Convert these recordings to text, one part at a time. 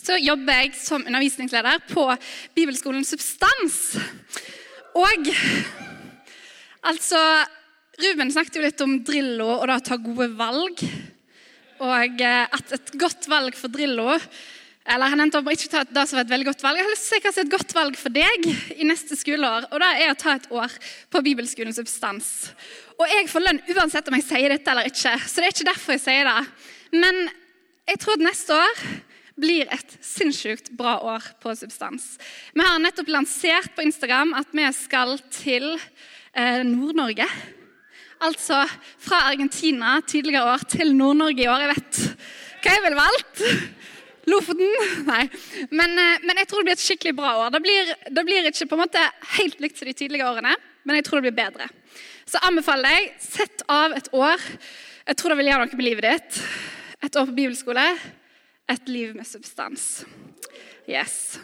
så jobber jeg som undervisningsleder på Bibelskolen Substans. Og altså Ruben snakket jo litt om Drillo og det å ta gode valg. Og eh, at et godt valg for Drillo eller Han endte opp med ikke ta det som var et veldig godt valg. Jeg har lyst til å si hva som er et godt valg for deg i neste skoleår. Og det er å ta et år på Bibelskolen Substans. Og jeg får lønn uansett om jeg sier dette eller ikke, så det er ikke derfor jeg sier det. Men jeg tror at neste år blir et sinnssykt bra år på Substans. Vi har nettopp lansert på Instagram at vi skal til eh, Nord-Norge. Altså fra Argentina tidligere år til Nord-Norge i år. Jeg vet hva jeg ville valgt. Lofoten? Nei. Men, eh, men, jeg tror det blir et skikkelig bra år. Det blir, det blir ikke på en måte helt likt som de tidligere årene, men jeg tror det blir bedre. Så anbefaler jeg, sett av et år. Jeg tror det vil gjøre noe med livet ditt. Et år på bibelskole. Et liv med substans. Yes.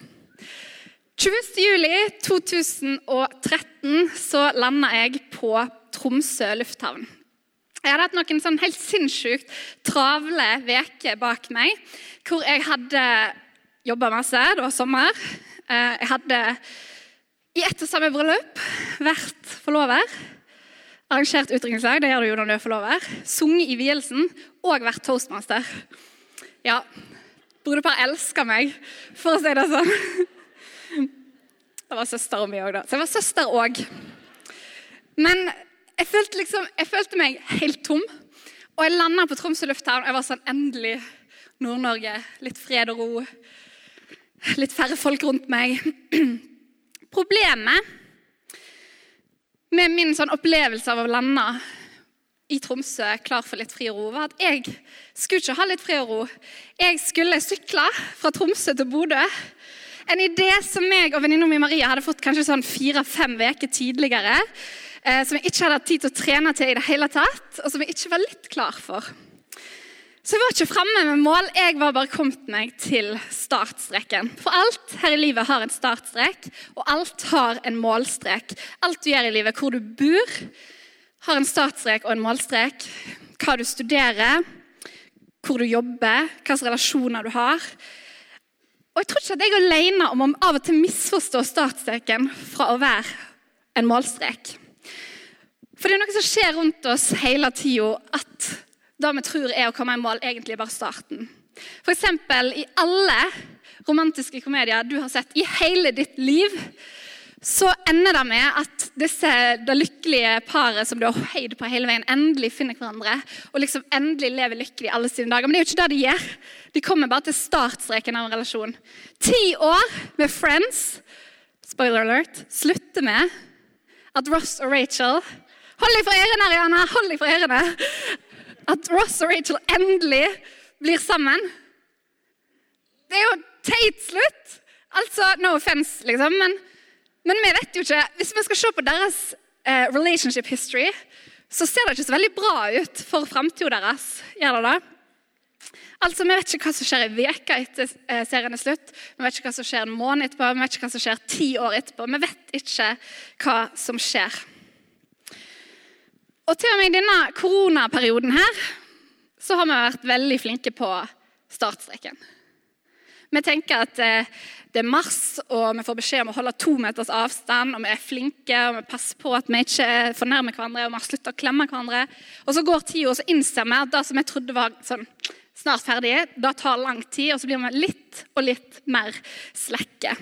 20.07.2013 så landa jeg på Tromsø lufthavn. Jeg hadde hatt noen sånn helt sinnssykt travle uker bak meg, hvor jeg hadde jobba masse. Det var sommer. Eh, jeg hadde i ett og samme bryllup vært forlover. Arrangert utdrikningslag, det gjør du jo når du er forlover. Sunget i vielsen og vært toastmaster. Ja, brudepar elsker meg, for å si det sånn. Det var søstera mi òg, da. Så jeg var søster òg. Men jeg følte, liksom, jeg følte meg helt tom. Og jeg landa på Tromsø lufthavn. Jeg var sånn Endelig Nord-Norge. Litt fred og ro. Litt færre folk rundt meg. Problemet med min sånn opplevelse av å lande i Tromsø klar for litt fri og ro, var at jeg skulle ikke ha litt fri og ro. Jeg skulle sykle fra Tromsø til Bodø. En idé som meg og venninna mi Maria hadde fått kanskje sånn fire-fem uker tidligere eh, som jeg ikke hadde hatt tid til å trene til i det hele tatt, og som jeg ikke var litt klar for. Så jeg var ikke framme med mål, jeg var bare kommet meg til startstreken. For alt her i livet har en startstrek, og alt har en målstrek. Alt du gjør i livet, hvor du bor, har en startstrek og en målstrek. Hva du studerer, hvor du jobber, hvilke relasjoner du har. Og jeg tror ikke at jeg er alene om å av og til misforstå startstreken fra å være en målstrek. For det er noe som skjer rundt oss hele tida, at det vi tror er å komme i mål, egentlig er bare starten. F.eks. i alle romantiske komedier du har sett i hele ditt liv, så ender det med at disse, det lykkelige paret som du har heid på hele veien, endelig finner hverandre og liksom endelig lever lykkelig alle sine dager. Men det er jo ikke det de gjør. De kommer bare til startstreken av en relasjon. Ti år med Friends spoiler alert, slutter med at Ross og Rachel Hold deg for ørene, Ariana! Hold deg for ørene! At Ross og Rachel endelig blir sammen. Det er jo teit slutt! Altså, No offense, liksom. Men, men, vi vet jo ikke Hvis vi skal se på deres eh, relationship history, så ser det ikke så veldig bra ut for framtida deres. Gjør det det? Altså, Vi vet ikke hva som skjer i veka etter eh, serien er slutt. Vi vet ikke hva som skjer en måned etterpå, vi vet ikke hva som skjer ti år etterpå. Vi vet ikke hva som skjer. Og til og med i denne koronaperioden her, så har vi vært veldig flinke på startstreken. Vi tenker at eh, det er mars, og vi får beskjed om å holde to meters avstand. og Vi er flinke og vi passer på at vi ikke fornærmer hverandre og vi har å klemme hverandre. Og Så går tida, og så innser vi at det som jeg trodde var sånn, snart ferdig, det tar lang tid. Og så blir vi litt og litt mer slekke.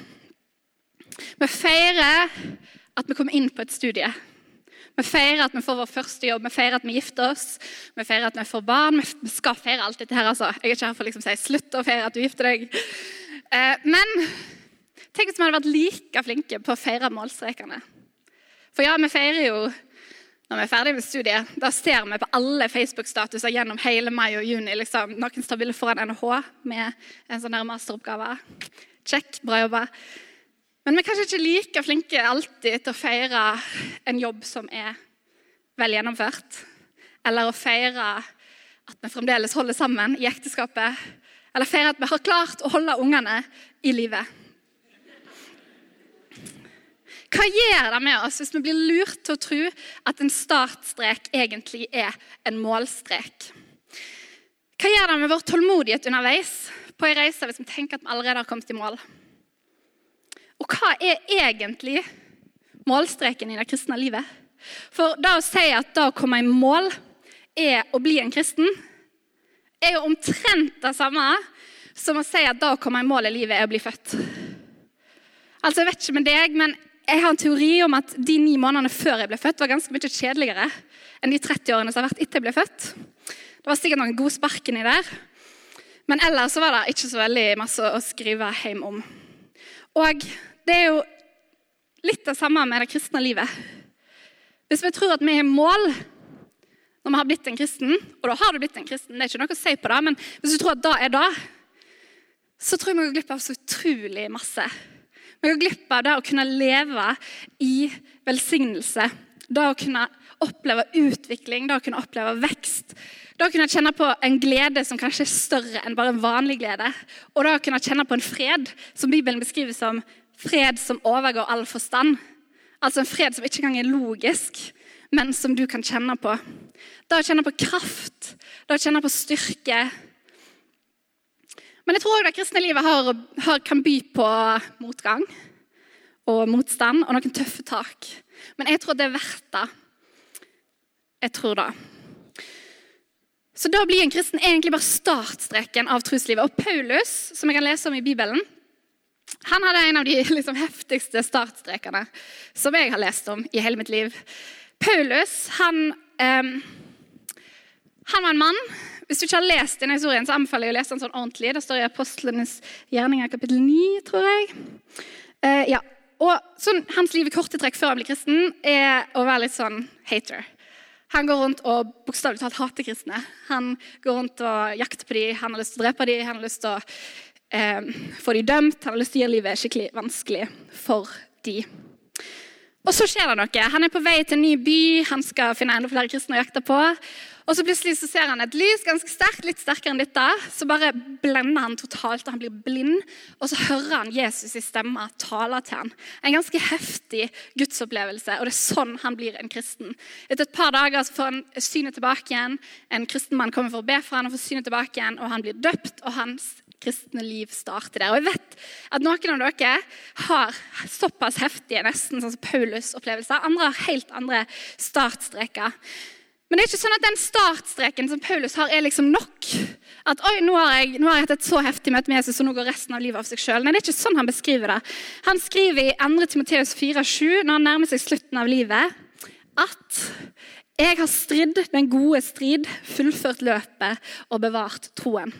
Vi feirer at vi kommer inn på et studie. Vi feirer at vi får vår første jobb, vi feirer at vi gifter oss, vi feirer at vi får barn. Vi skal feire alt dette her, altså. Jeg er ikke her for å liksom si 'slutt å feire at du gifter deg'. Eh, men tenk hvis vi hadde vært like flinke på å feire målstrekene. For ja, vi feirer jo når vi er ferdig med studiet. Da ser vi på alle Facebook-statuser gjennom hele mai og juni. Liksom. Noen står bilde foran NHH med en sånn masteroppgave. Check, bra jobba. Men vi er kanskje ikke like flinke alltid til å feire en jobb som er vel gjennomført. Eller å feire at vi fremdeles holder sammen i ekteskapet. Eller feire at vi har klart å holde ungene i live. Hva gjør det med oss hvis vi blir lurt til å tro at en startstrek egentlig er en målstrek? Hva gjør det med vår tålmodighet underveis på en reise hvis vi tenker at vi allerede har kommet i mål? Og hva er egentlig målstreken i det kristne livet? For det å si at det å komme i mål er å bli en kristen, er jo omtrent det samme som å si at det å komme i mål i livet er å bli født. Altså, Jeg vet ikke med deg, men jeg har en teori om at de ni månedene før jeg ble født, var ganske mye kjedeligere enn de 30 årene som har vært etter jeg ble født. Det var sikkert noen gode spark inni der. Men ellers var det ikke så veldig masse å skrive hjem om. Og det er jo litt det samme med det kristne livet. Hvis vi tror at vi er i mål når vi har blitt en kristen, og da har du blitt en kristen, det er ikke noe å si på det, men hvis du tror at det er det, så tror jeg vi går glipp av så utrolig masse. Vi går glipp av det å kunne leve i velsignelse. Det å kunne oppleve utvikling, det å kunne oppleve vekst. Det kunne jeg kjenne på en glede som kanskje er større enn bare en vanlig glede. Og da kunne jeg kjenne på en fred som Bibelen beskriver som fred som overgår all forstand. Altså en fred som ikke engang er logisk, men som du kan kjenne på. Da å kjenne på kraft, da å kjenne på styrke. Men jeg tror òg det kristne livet har, har, kan by på motgang og motstand og noen tøffe tak. Men jeg tror det er verdt det. Jeg tror det. Så da blir en kristen egentlig bare startstreken av troslivet. Og Paulus, som jeg kan lese om i Bibelen, han hadde en av de liksom, heftigste startstrekene som jeg har lest om i hele mitt liv. Paulus han, eh, han var en mann. Hvis du ikke har lest denne historien, så anbefaler jeg å lese den sånn ordentlig. Det står i Apostlenes gjerninger kapittel 9, tror jeg. Eh, ja. Og sånn, Hans liv i korte trekk før han blir kristen, er å være litt sånn hater. Han går rundt og bokstavelig talt hater kristne. Han går rundt og jakter på dem, han har lyst til å drepe dem, han har lyst til å eh, få dem dømt. Han har lyst til å gjøre livet skikkelig vanskelig for dem. Og så skjer det noe. Han er på vei til en ny by, han skal finne enda flere kristne å jakte på. Og så plutselig så ser han et lys ganske sterkt, litt sterkere enn dette. Så bare blender han totalt, og han blir blind. Og så hører han Jesus i stemme tale til han. En ganske heftig gudsopplevelse, og det er sånn han blir en kristen. Etter et par dager så får han synet tilbake igjen. En kristen mann kommer for å be for han og får synet tilbake igjen, og han blir døpt. og hans kristne liv starter der. Og jeg vet at Noen av dere har såpass heftige nesten sånn som Paulus-opplevelser. Andre har helt andre startstreker. Men det er ikke sånn at den startstreken som Paulus har, er liksom nok. At oi, nå har, jeg, nå har jeg hatt et så heftig møte med Jesus, og nå går resten av livet av seg sjøl. Det er ikke sånn han beskriver det. Han skriver i 2. Timoteus 4,7, når han nærmer seg slutten av livet, at jeg har stridd den gode strid, fullført løpet og bevart troen.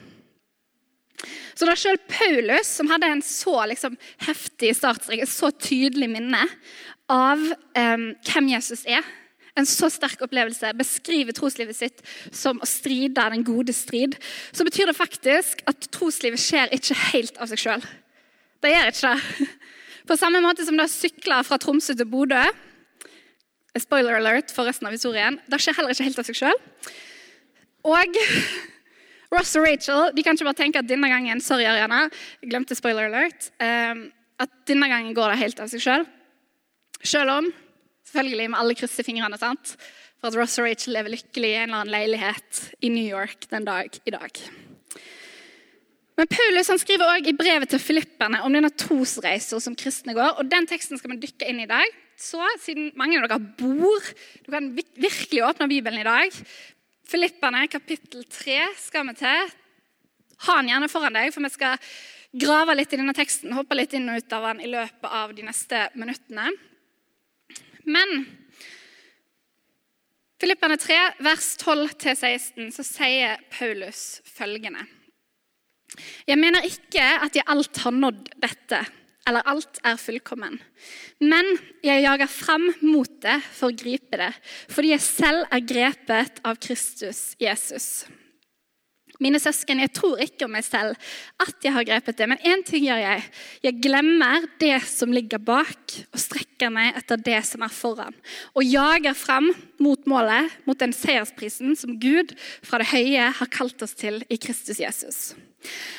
Så da sjøl Paulus, som hadde en så liksom, heftig startstrek, et så tydelig minne av um, hvem Jesus er, en så sterk opplevelse, beskriver troslivet sitt som å stride den gode strid, så betyr det faktisk at troslivet skjer ikke helt av seg sjøl. Det gjør ikke det. På samme måte som det å sykle fra Tromsø til Bodø Spoiler alert for resten av historien. Det skjer heller ikke helt av seg sjøl. Og Ross og Rachel de kan ikke bare tenke at denne gangen sorry Ariana, glemte spoiler alert, um, at denne gangen går det helt av seg sjøl. Selv om Selvfølgelig med alle krysser fingrene sant? for at Ross og Rachel lever lykkelig i en eller annen leilighet i New York den dag i dag. Men Paulus han skriver også i brevet til filipperne om denne trosreisa som kristne går. og Den teksten skal vi dykke inn i i dag. Så siden mange av dere bor Du kan virkelig åpne Bibelen i dag. Filipperne kapittel 3 skal vi til. Ha den gjerne foran deg, for vi skal grave litt i denne teksten. Hoppe litt inn og ut av den i løpet av de neste minuttene. Men Filipperne 3, vers 12-16, så sier Paulus følgende. Jeg mener ikke at jeg alt har nådd dette, eller alt er fullkommen. Men jeg jager fram mot det for å gripe det, fordi jeg selv er grepet av Kristus Jesus. Mine søsken, jeg tror ikke om meg selv at jeg har grepet det, men én ting gjør jeg. Jeg glemmer det som ligger bak, og strekker meg etter det som er foran. Og jager frem mot målet, mot den seiersprisen som Gud fra det høye har kalt oss til i Kristus Jesus.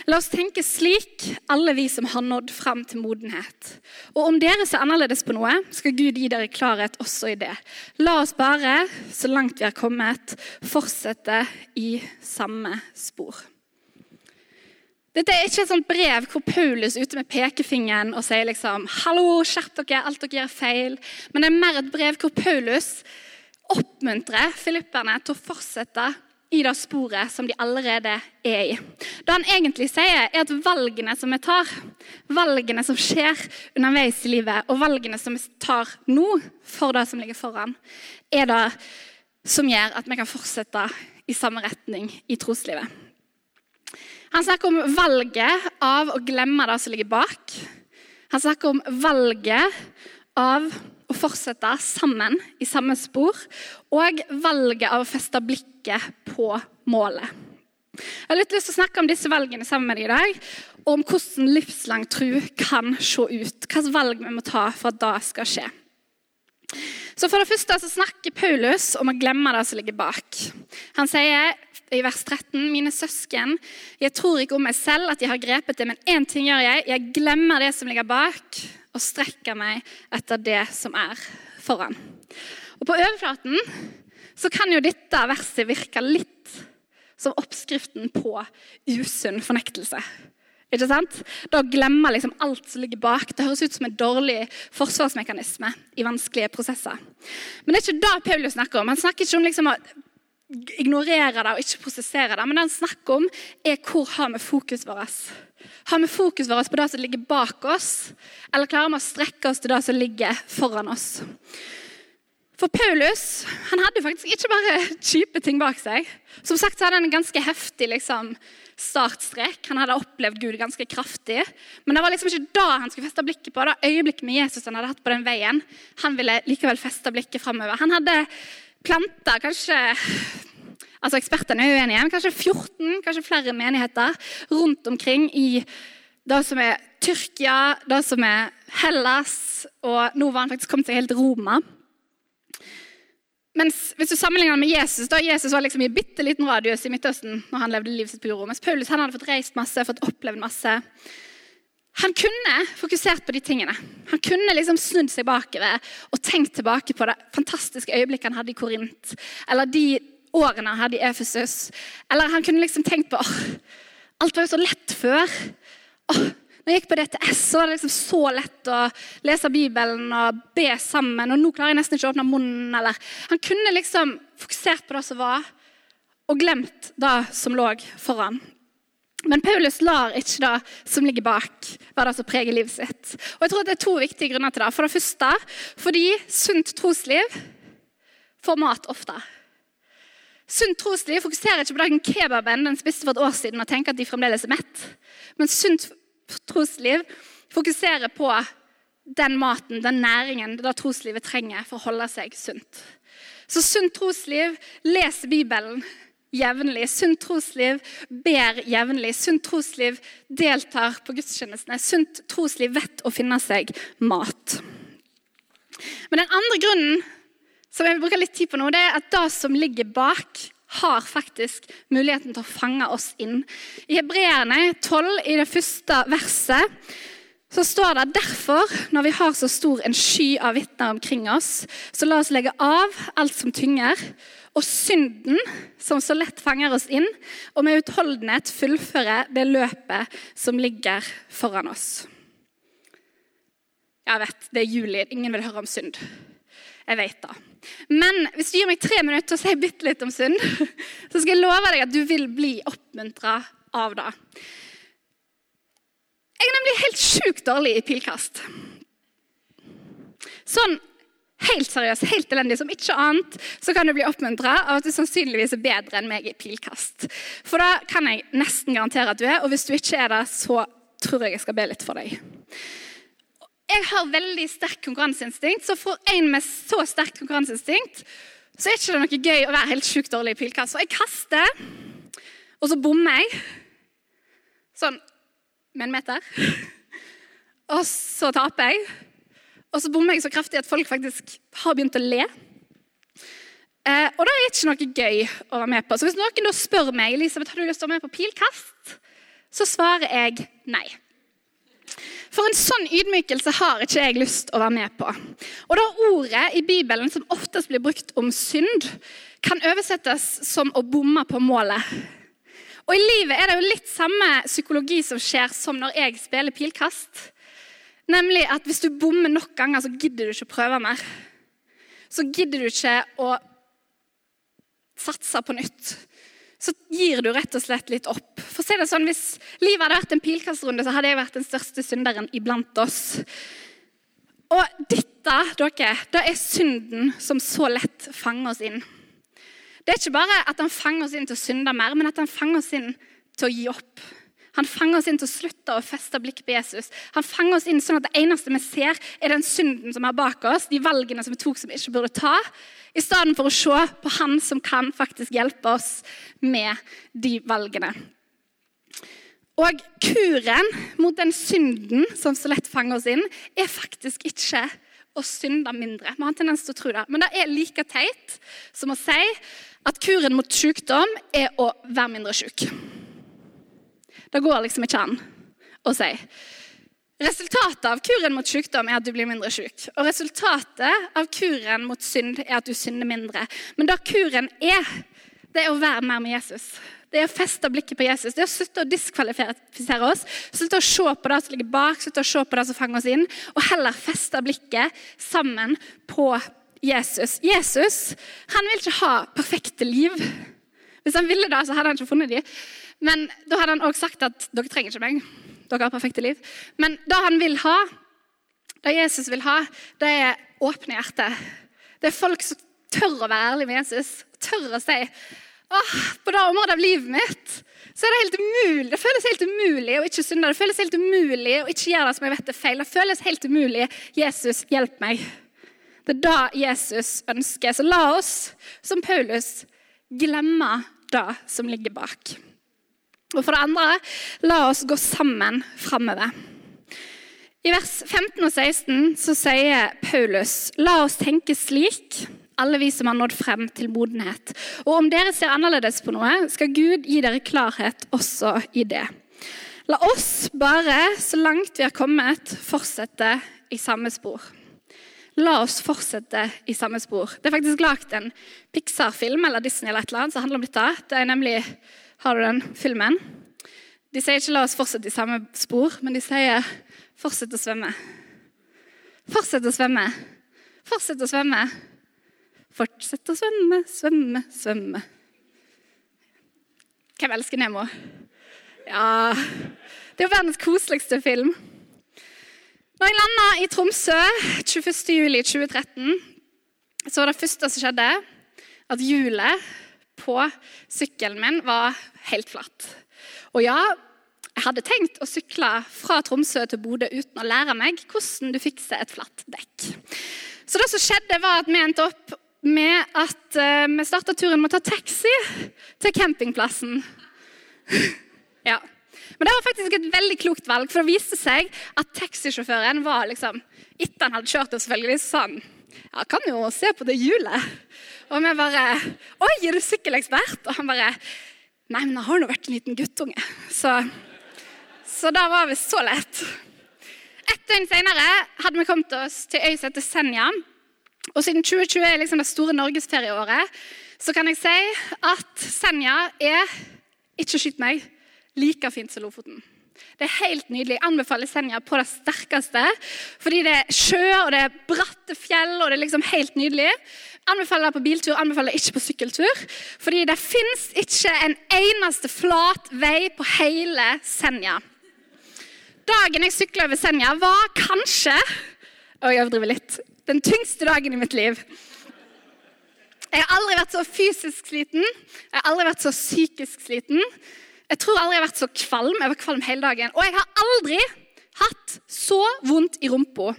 La oss tenke slik, alle vi som har nådd fram til modenhet. Og om dere ser annerledes på noe, skal Gud gi dere klarhet også i det. La oss bare, så langt vi har kommet, fortsette i samme spor. Dette er ikke et sånt brev hvor Paulus er ute med pekefingeren og sier liksom, 'Hallo, skjerp dere, alt dere gjør feil.' Men det er mer et brev hvor Paulus oppmuntrer filipperne til å fortsette i det sporet som de allerede er i. Det han egentlig sier, er at valgene som vi tar, valgene som skjer underveis i livet, og valgene som vi tar nå for det som ligger foran, er det som gjør at vi kan fortsette i samme retning i troslivet. Han snakker om valget av å glemme det som ligger bak. Han snakker om valget av å fortsette sammen i samme spor, og valget av å feste blikket på målet. Jeg har litt lyst til å snakke om disse valgene sammen med deg i dag, og om hvordan livslang tro kan se ut. Hvilke valg vi må ta for at det skal skje. Så For det første så snakker Paulus om å glemme det som ligger bak. Han sier i vers 13.: Mine søsken, jeg tror ikke om meg selv at jeg har grepet det, men én ting gjør jeg. Jeg glemmer det som ligger bak, og strekker meg etter det som er foran. Og På overflaten så kan jo dette verset virke litt som oppskriften på usunn fornektelse. Ikke sant? Da glemmer liksom alt som ligger bak. Det høres ut som en dårlig forsvarsmekanisme i vanskelige prosesser. Men det er ikke det Paulus snakker om. Han snakker ikke om liksom å ignorere det og ikke prosessere det. Men det han snakker om, er hvor har vi fokus vårt. Har vi fokus vårt på det som ligger bak oss, eller klarer vi å strekke oss til det som ligger foran oss? For Paulus han hadde faktisk ikke bare kjipe ting bak seg. Som sagt så hadde han en ganske heftig liksom, startstrek. Han hadde opplevd Gud ganske kraftig. Men det var liksom ikke da han skulle feste blikket på. Det øyeblikket med Jesus han hadde hatt på den veien. Han ville likevel feste blikket framover. Han hadde planta kanskje altså Ekspertene er uenige, men kanskje 14, kanskje flere menigheter rundt omkring i det som er Tyrkia, det som er Hellas, og nå var han faktisk kommet seg helt Roma. Mens hvis du sammenligner med Jesus, da Jesus var liksom i bitte liten radius i Midtøsten når han levde livet sitt på jorda, mens Paulus han hadde fått reist masse, fått opplevd masse. Han kunne fokusert på de tingene. Han kunne liksom snudd seg bakover og tenkt tilbake på det fantastiske øyeblikket han hadde i Korint, eller de årene han hadde i Efesus. Eller han kunne liksom tenkt på åh, alt var jo så lett før. Åh, når jeg gikk på DTS, så var det liksom så lett å lese Bibelen og be sammen. Og nå klarer jeg nesten ikke å åpne munnen. Eller. Han kunne liksom fokusert på det som var, og glemt det som lå foran. Men Paulus lar ikke det som ligger bak, være det som preger livet sitt. Og jeg tror Det er to viktige grunner til det. For det første fordi sunt trosliv får mat ofte. Sunt trosliv fokuserer ikke på den kebaben den spiste for et år siden og tenker at de fremdeles er mett. Men sunt trosliv fokuserer på den maten, den næringen, det troslivet trenger for å holde seg sunt. Så sunt trosliv leser Bibelen jevnlig. Sunt trosliv ber jevnlig. Sunt trosliv deltar på gudstjenestene. Sunt trosliv vet å finne seg mat. Men den andre grunnen som jeg vil bruke litt tid på nå, det er at det som ligger bak, har faktisk muligheten til å fange oss inn. I Hebreerne 12, i det første verset, så står det derfor, når vi har så stor en sky av vitner omkring oss, så la oss legge av alt som tynger, og synden som så lett fanger oss inn, og med utholdenhet fullføre det løpet som ligger foran oss. Jeg vet, det er juli, ingen vil høre om synd. Jeg vet det. Men hvis du gir meg tre minutter til å si bitte litt om synd, så skal jeg love deg at du vil bli oppmuntra av det. Jeg er nemlig helt sjukt dårlig i pilkast. Sånn helt seriøst, helt elendig. Som ikke annet så kan du bli oppmuntra av at du sannsynligvis er bedre enn meg i pilkast. For da kan jeg nesten garantere at du er, og hvis du ikke er det, så tror jeg jeg skal be litt for deg. Jeg har veldig sterkt konkurranseinstinkt, så for en med så sterkt konkurranseinstinkt så er det ikke noe gøy å være helt sjukt dårlig i pilkast. Så jeg kaster, Og så bommer jeg. Sånn med en meter. Og så taper jeg. Og så bommer jeg så kraftig at folk faktisk har begynt å le. Eh, og det er ikke noe gøy å være med på. Så hvis noen da spør meg Elisabeth, har du lyst til å være med på pilkast, så svarer jeg nei. For en sånn ydmykelse har ikke jeg lyst å være med på. Og da ordet i Bibelen som oftest blir brukt om synd, kan oversettes som å bomme på målet. Og i livet er det jo litt samme psykologi som skjer som når jeg spiller pilkast. Nemlig at hvis du bommer nok ganger, så gidder du ikke å prøve mer. Så gidder du ikke å satse på nytt. Så gir du rett og slett litt opp. For si det sånn, Hvis livet hadde vært en pilkastrunde, så hadde jeg vært den største synderen iblant oss. Og dette, dere, det er synden som så lett fanger oss inn. Det er ikke bare at han fanger oss inn til å synde mer, men at han fanger oss inn til å gi opp. Han fanger oss inn til å slutte å feste blikket på Jesus. Han fanger oss inn sånn at det eneste vi ser, er den synden som er bak oss, de valgene som vi tok som vi ikke burde ta, i stedet for å se på han som kan faktisk hjelpe oss med de valgene. Og kuren mot den synden som så lett fanger oss inn, er faktisk ikke å synde mindre. Vi har en tendens til å tro det. Men det er like teit som å si at kuren mot sykdom er å være mindre syk. Det går liksom ikke an å si. Resultatet av kuren mot sykdom er at du blir mindre syk. Og resultatet av kuren mot synd er at du synder mindre. Men det kuren er, det er å være mer med Jesus. Det er å feste blikket på Jesus. Det er å slutte å diskvalifisere oss. Slutte å se på det som ligger bak, slutte å se på det som fanger oss inn, og heller feste blikket sammen på Jesus. Jesus han vil ikke ha perfekte liv. Hvis han ville det, så hadde han ikke funnet dem. Men da hadde han også sagt at dere trenger ikke meg. Dere har perfekte liv. Men det han vil ha, det Jesus vil ha, det er åpne hjerter. Det er folk som tør å være ærlige med Jesus. Tør å si Åh, på det området av livet mitt så er det helt umulig. Det føles helt umulig å ikke synde. Det føles helt umulig å ikke gjøre det som jeg vet er feil. Det føles helt umulig. Jesus, hjelp meg. Det er det Jesus ønsker. Så la oss, som Paulus, glemme det som ligger bak. Og for det andre, la oss gå sammen framover. I vers 15 og 16 så sier Paulus, la oss tenke slik alle vi som har nådd frem til modenhet. Og om dere ser annerledes på noe, skal Gud gi dere klarhet også i det. La oss bare, så langt vi har kommet, fortsette i samme spor. La oss fortsette i samme spor. Det er faktisk lagd en Pixar-film eller Disney eller et eller annet som handler om dette. Det er nemlig, Har du den filmen? De sier ikke 'la oss fortsette i samme spor', men de sier 'fortsett å svømme'. Fortsett å svømme. Fortsett å svømme. Fortsett å svømme, svømme, svømme. Hvem elsker Nemo? Ja Det er jo verdens koseligste film. Når jeg landa i Tromsø 21.07.2013, så var det første som skjedde, at hjulet på sykkelen min var helt flatt. Og ja, jeg hadde tenkt å sykle fra Tromsø til Bodø uten å lære meg hvordan du fikser et flatt dekk. Så det som skjedde, var at vi endte opp med at uh, vi starta turen med å ta taxi til campingplassen. ja. Men det var faktisk et veldig klokt valg, for det viste seg at taxisjåføren var liksom Etter han hadde kjørt oss, selvfølgelig, så sa han ja, kan jo se på det hjulet. Og vi bare Oi, er du sykkelekspert? Og han bare Nei, men jeg har nå vært en liten guttunge. Så, så da var vi så lett. Et døgn senere hadde vi kommet oss til øy som heter Senja. Og siden 2020 er liksom det store norgesferieåret, så kan jeg si at Senja er ikke skyt meg like fint som Lofoten. Det er helt nydelig. Jeg anbefaler Senja på det sterkeste. Fordi det er sjø, og det er bratte fjell, og det er liksom helt nydelig. Anbefaler det på biltur, anbefaler det ikke på sykkeltur. Fordi det fins ikke en eneste flat vei på hele Senja. Dagen jeg sykla over Senja, var kanskje og jeg overdriver litt den tyngste dagen i mitt liv. Jeg har aldri vært så fysisk sliten, jeg har aldri vært så psykisk sliten. Jeg tror aldri jeg har vært så kvalm. Jeg var kvalm hele dagen. Og jeg har aldri hatt så vondt i rumpa.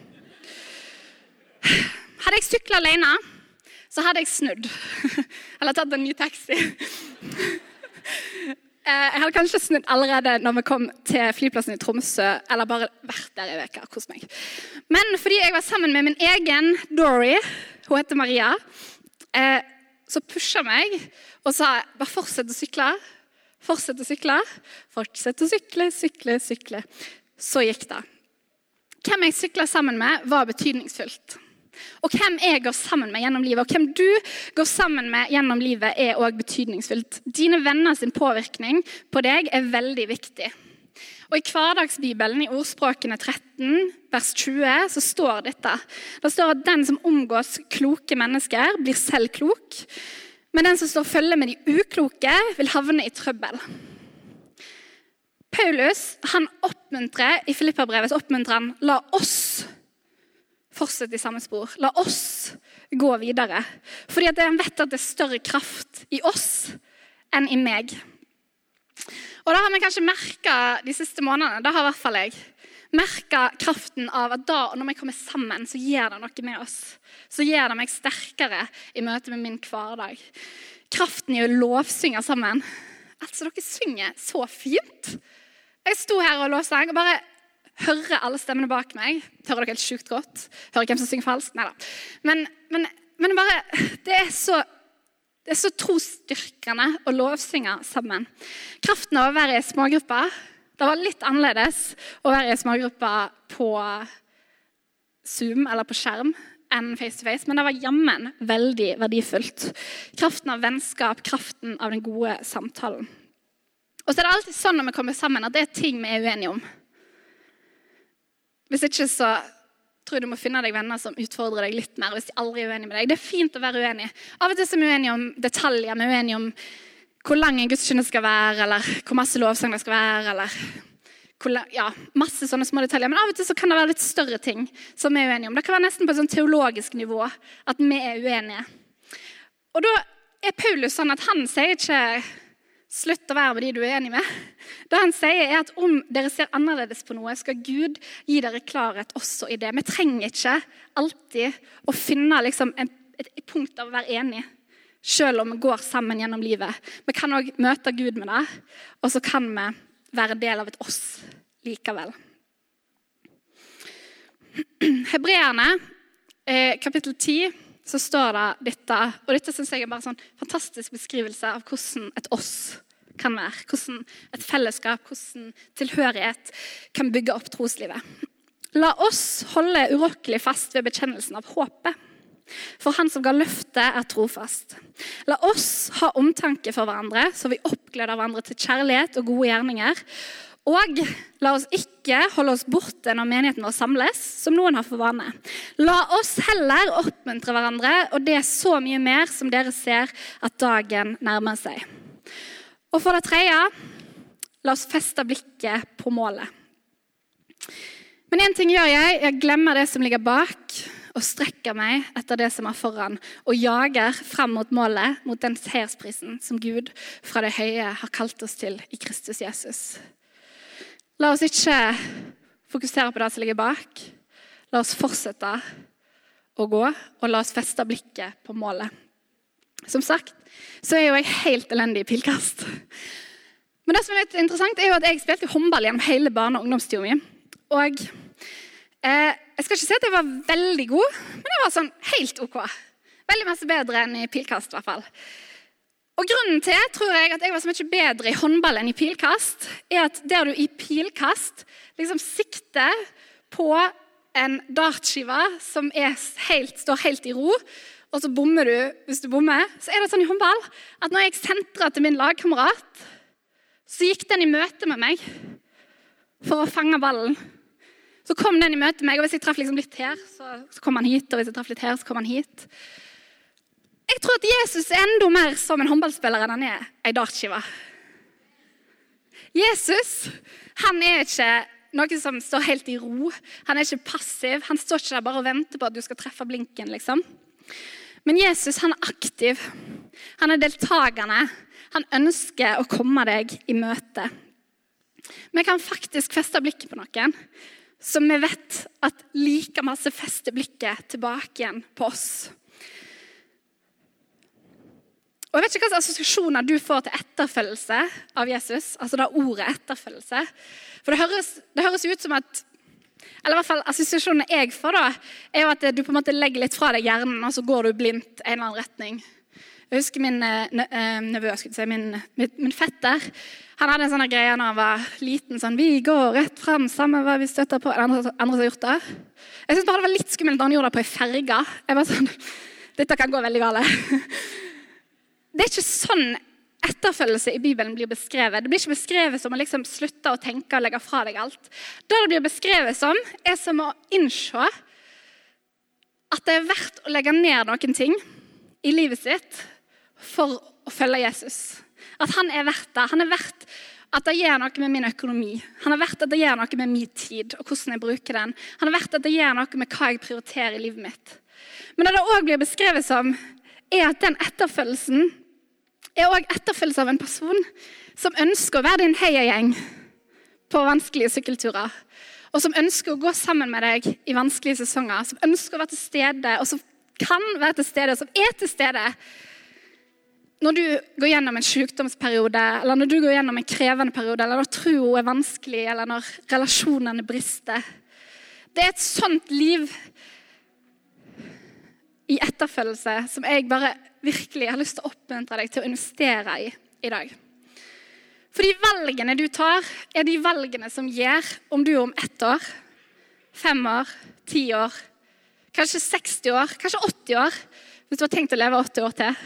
Hadde jeg sykla alene, så hadde jeg snudd. Eller tatt en ny taxi. Eh, jeg hadde kanskje snudd allerede når vi kom til flyplassen i Tromsø, eller bare vært der i veka, hos meg. Men fordi jeg var sammen med min egen Dory, hun heter Maria, eh, så pusha meg og sa bare fortsett å sykle. Fortsett å sykle. Fortsett å sykle, sykle, sykle. Så gikk det. Hvem jeg sykla sammen med, var betydningsfullt. Og hvem jeg går sammen med gjennom livet, og hvem du går sammen med gjennom livet, er òg betydningsfullt. Dine venner sin påvirkning på deg er veldig viktig. Og I hverdagsbibelen, i ordspråkene 13, vers 20, så står dette. Det står at den som omgås kloke mennesker, blir selv klok. Men den som står følge med de ukloke, vil havne i trøbbel. Paulus han oppmuntrer i Filippabrevet oppmuntrer han, la oss fortsette i samme spor. La oss gå videre. Fordi at han vet at det er større kraft i oss enn i meg. Og Det har vi kanskje merka de siste månedene. Det har i hvert fall jeg. Merka kraften av at da og når vi kommer sammen, så gjør det noe med oss. Så gjør det meg sterkere i møte med min hverdag. Kraften i å lovsynge sammen. Altså, dere synger så fint. Jeg sto her og lovsang og bare hører alle stemmene bak meg. Hører dere helt sjukt godt? Hører hvem som synger falskt? Nei da. Men, men, men, bare Det er så det er så trosstyrkende å lovsynge sammen. Kraften av å være i smågrupper Det var litt annerledes å være i smågruppa på Zoom eller på skjerm enn face to face, men det var jammen veldig verdifullt. Kraften av vennskap, kraften av den gode samtalen. Og så er det alltid sånn når vi kommer sammen, at det er ting vi er uenige om. Hvis ikke så tror jeg du må finne deg venner som utfordrer deg litt mer. hvis de aldri er uenige med deg. Det er fint å være uenig. Av og til er vi uenige om detaljer. Vi er uenige om hvor lang en gudstjeneste skal være, eller hvor masse lovsang det skal være. eller hvor, ja, masse sånne små detaljer. Men av og til så kan det være litt større ting som vi er uenige om. Det kan være nesten på et sånn teologisk nivå at vi er uenige. Og da er Paulus sånn at han sier ikke Slutt å være med de du er enig med. Det han sier er at Om dere ser annerledes på noe, skal Gud gi dere klarhet også i det. Vi trenger ikke alltid å finne liksom et, punkt av å være enig, selv om vi går sammen gjennom livet. Vi kan òg møte Gud med det, og så kan vi være del av et oss likevel. Hebreerne, eh, kapittel 10 så står det dette. Og dette synes jeg er bare en sånn fantastisk beskrivelse av hvordan et oss kan være. Hvordan et fellesskap, hvordan tilhørighet kan bygge opp troslivet. La oss holde urokkelig fast ved bekjennelsen av håpet. For han som ga løftet, er trofast. La oss ha omtanke for hverandre, så vi oppgleder hverandre til kjærlighet og gode gjerninger. Og la oss ikke holde oss borte når menigheten vår samles, som noen har for vane. La oss heller oppmuntre hverandre, og det er så mye mer som dere ser at dagen nærmer seg. Og for det tredje, la oss feste blikket på målet. Men én ting gjør jeg. Jeg glemmer det som ligger bak, og strekker meg etter det som er foran, og jager frem mot målet, mot den seiersprisen som Gud fra det høye har kalt oss til i Kristus Jesus. La oss ikke fokusere på det som ligger bak. La oss fortsette å gå, og la oss feste blikket på målet. Som sagt så er jo jeg helt elendig i pilkast. Men det som er litt interessant er jo at jeg spilte håndball gjennom hele barne- og ungdomstida mi. Og eh, jeg skal ikke si at jeg var veldig god, men jeg var sånn helt OK. Veldig masse bedre enn i pilkast, i hvert fall. Og Grunnen til tror jeg, at jeg var så mye bedre i håndball enn i pilkast, er at der du i pilkast liksom sikter på en dartskive som helt, står helt i ro, og så bommer du hvis du bommer, så er det sånn i håndball at når jeg sentra til min lagkamerat, så gikk den i møte med meg for å fange ballen. Så kom den i møte meg, og hvis jeg traff liksom litt her, så, så kom han hit. Og hvis jeg traff litt her, så kom han hit. Jeg tror at Jesus er enda mer som en håndballspiller enn han er ei dartskive. Jesus han er ikke noe som står helt i ro. Han er ikke passiv. Han står ikke der bare og venter på at du skal treffe blinken. liksom. Men Jesus han er aktiv. Han er deltakende. Han ønsker å komme deg i møte. Vi kan faktisk feste blikket på noen som vi vet at like masse fester blikket tilbake igjen på oss. Og jeg vet ikke hvilke assosiasjoner du får til etterfølgelse av Jesus. altså da ordet etterfølgelse. For det høres, det høres ut som at eller i hvert fall assosiasjonene jeg får, da, er jo at du på en måte legger litt fra deg hjernen, og så går du blindt en eller annen retning. Jeg husker min nevø, skulle si, min, min, fetter. Han hadde en sånn greie da han var liten. sånn, 'Vi går rett fram, samme hva vi støtter på.' Andre, andre som har gjort det. Jeg syns bare det var litt skummelt da han gjorde det på ei ferge. Jeg var sånn, Dette kan gå veldig galt. Det er ikke sånn etterfølgelse i Bibelen blir beskrevet. Det blir ikke beskrevet som å liksom slutte å tenke og legge fra deg alt. Det det blir beskrevet som, er som å innse at det er verdt å legge ned noen ting i livet sitt for å følge Jesus. At han er verdt det. Han er verdt at det gjør noe med min økonomi. Han er verdt at det gjør noe med min tid og hvordan jeg bruker den. Han er verdt at det gjør noe med hva jeg prioriterer i livet mitt. Men det det òg blir beskrevet som, er at den etterfølgelsen er òg etterfølgelse av en person som ønsker å være din heiagjeng på vanskelige sykkelturer. Og som ønsker å gå sammen med deg i vanskelige sesonger. Som ønsker å være til stede, og som kan være til stede, og som er til stede når du går gjennom en sykdomsperiode, eller når du går gjennom en krevende periode, eller når troa er vanskelig, eller når relasjonene brister. Det er et sånt liv i etterfølgelse som jeg bare virkelig har lyst til å oppmuntre deg til å investere i i dag. For de valgene du tar, er de valgene som gjør om du om ett år, fem år, ti år, kanskje 60 år, kanskje 80 år, hvis du har tenkt å leve 80 år til,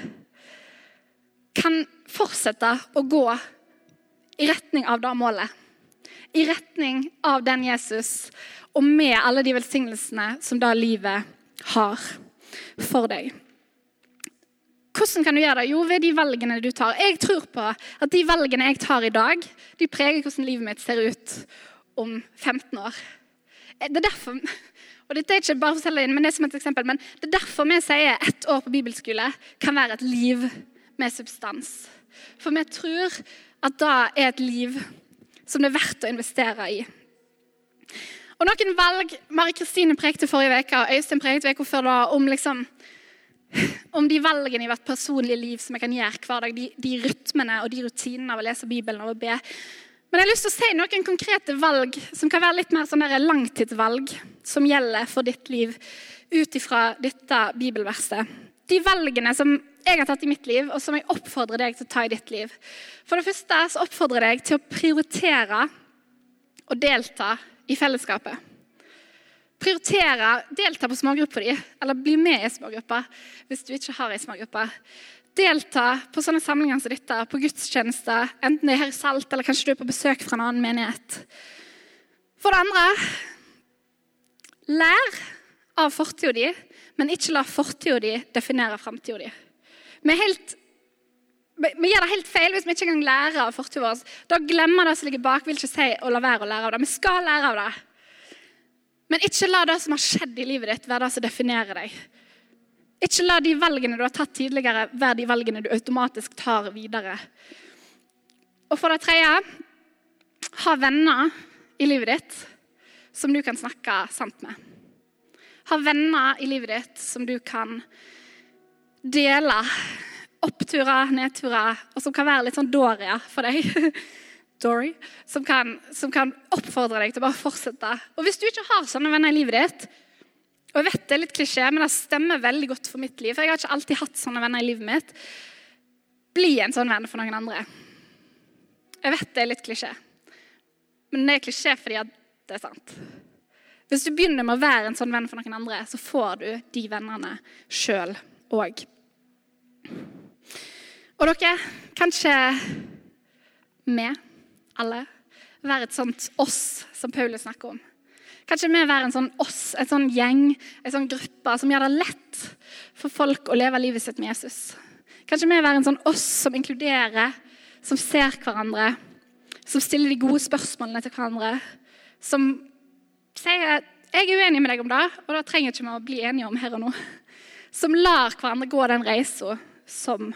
kan fortsette å gå i retning av det målet. I retning av den Jesus, og med alle de velsignelsene som da livet har for deg. Hvordan kan du gjøre det? Jo, ved de valgene du tar. Jeg tror på at de valgene jeg tar i dag, de preger hvordan livet mitt ser ut om 15 år. Det er derfor, og dette er ikke bare for inn, men det er som et eksempel, men det er derfor vi sier ett år på bibelskole kan være et liv med substans. For vi tror at det er et liv som det er verdt å investere i. Og noen valg Mari Kristine prekte forrige uke, og Øystein prekte uka før da, om, liksom, om de valgene i hvert personlige liv som jeg kan gjøre hver dag. De, de rytmene og de rutinene av å lese Bibelen og å be. Men jeg har lyst til å si noen konkrete valg som kan være litt mer sånn langtidsvalg som gjelder for ditt liv ut ifra dette bibelverset. De valgene som jeg har tatt i mitt liv, og som jeg oppfordrer deg til å ta i ditt liv. For det første så oppfordrer jeg deg til å prioritere og delta i fellesskapet. Prioritere, delta på smågrupper di, eller bli med i smågrupper hvis du ikke har ei smågruppe. Delta på sånne samlinger som dette, på gudstjenester, enten det er her i Salt eller kanskje du er på besøk fra en annen menighet. For det andre lær av fortida di, men ikke la fortida di definere framtida di. Vi, vi, gjør det helt feil hvis vi ikke engang lærer av fortida vår. Da glemmer det som ligger bak. vil ikke si å la være å lære av det. Vi skal lære av det. Men ikke la det som har skjedd i livet ditt, være det som definerer deg. Ikke la de valgene du har tatt tidligere, være de valgene du automatisk tar videre. Og for det tredje ha venner i livet ditt som du kan snakke sant med. Ha venner i livet ditt som du kan dele oppturer, nedturer, og som kan være litt sånn Doria for deg. Dory, som kan, som kan, oppfordre deg til å bare fortsette. Og hvis du ikke har sånne venner i livet ditt, og jeg vet det er litt klisjé, men det stemmer veldig godt for mitt liv, for jeg har ikke alltid hatt sånne venner i livet mitt, bli en sånn venn for noen andre. Jeg vet det er litt klisjé, men det er klisjé fordi det er sant. Hvis du begynner med å være en sånn venn for noen andre, så får du de vennene sjøl òg. Og dere, kanskje vi alle være et sånt oss som Paulus snakker om. Kanskje vi være en sånn oss, en sånn gjeng, en sånn gruppe som gjør det lett for folk å leve livet sitt med Jesus. Kanskje vi være en sånn oss som inkluderer, som ser hverandre, som stiller de gode spørsmålene til hverandre, som sier 'Jeg er uenig med deg om det, og det trenger ikke vi å bli enige om her og nå'. Som lar hverandre gå den reisa som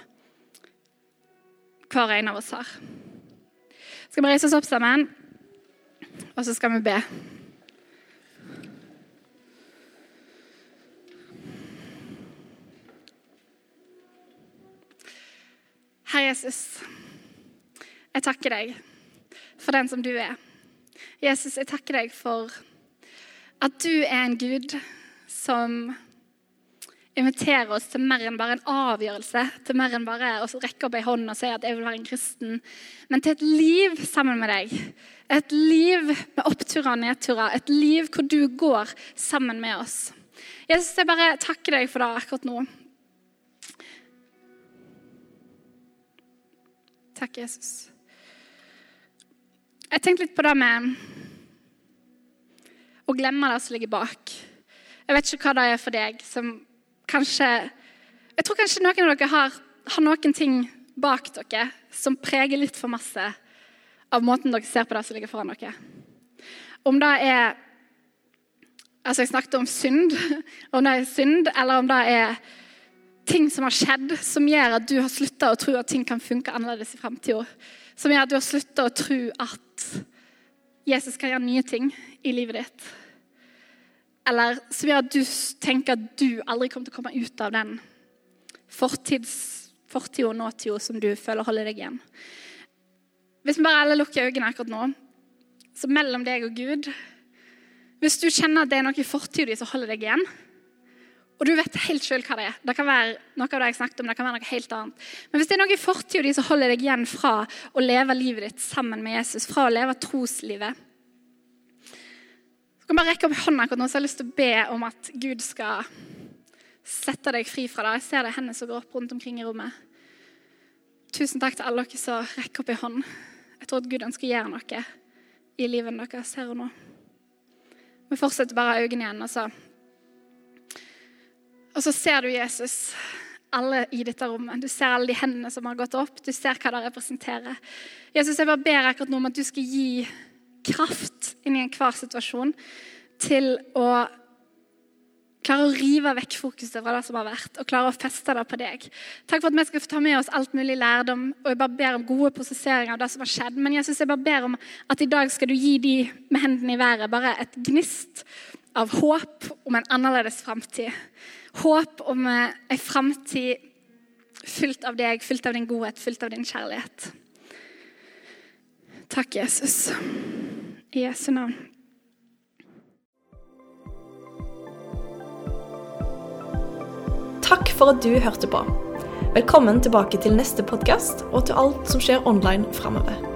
hver en av oss har. Skal vi reise oss opp sammen, og så skal vi be. Herre Jesus, jeg takker deg for den som du er. Jesus, jeg takker deg for at du er en Gud som inviterer oss til mer enn bare en avgjørelse, til mer enn bare å rekke opp ei hånd og si at jeg vil være en kristen, men til et liv sammen med deg. Et liv med oppturer og nedturer. Et liv hvor du går sammen med oss. Jesus, jeg bare takker deg for det akkurat nå. Takk, Jesus. Jeg tenkte litt på det med å glemme det som ligger bak. Jeg vet ikke hva det er for deg som kanskje Jeg tror kanskje noen av dere har, har noen ting bak dere som preger litt for masse av måten dere ser på det som ligger foran dere. Om det er Altså, jeg snakket om synd, om det er synd, eller om det er ting som har skjedd som gjør at du har slutta å tro at ting kan funke annerledes i framtida. Som gjør at du har slutta å tro at Jesus kan gjøre nye ting i livet ditt. Eller som gjør at du tenker at du aldri kommer til å komme ut av den fortida og nåtida som du føler holder deg igjen. Hvis vi bare alle lukker øynene akkurat nå, så mellom deg og Gud Hvis du kjenner at det er noe i fortida som holder deg igjen, og du vet helt sjøl hva det er Det kan være noe av det jeg snakket om, det kan være noe helt annet. Men hvis det er noe i fortida som holder deg igjen fra å leve livet ditt sammen med Jesus, fra å leve troslivet Så kan bare rekke opp hånda akkurat nå, så jeg har lyst til å be om at Gud skal sette deg fri fra det. Jeg ser det er hendene som går opp rundt omkring i rommet. Tusen takk til alle dere som rekker opp en hånd. Jeg tror at Gud ønsker å gjøre noe i livet deres her og nå. Vi fortsetter bare øynene igjen. Og så, og så ser du Jesus, alle i dette rommet. Du ser alle de hendene som har gått opp. Du ser hva det representerer. Jesus, jeg bare ber akkurat nå om at du skal gi kraft inn i enhver situasjon til å klare å rive vekk fokuset fra det som har vært, og klare å feste det på deg. Takk for at vi skal få ta med oss alt mulig lærdom, og jeg bare ber om gode prosesseringer av det som har skjedd. Men Jesus, jeg bare ber om at i dag skal du gi de med hendene i været bare et gnist av håp om en annerledes framtid. Håp om ei framtid fylt av deg, fylt av din godhet, fylt av din kjærlighet. Takk, Jesus. I Jesu navn. Takk for at du hørte på. Velkommen tilbake til neste podkast og til alt som skjer online framover.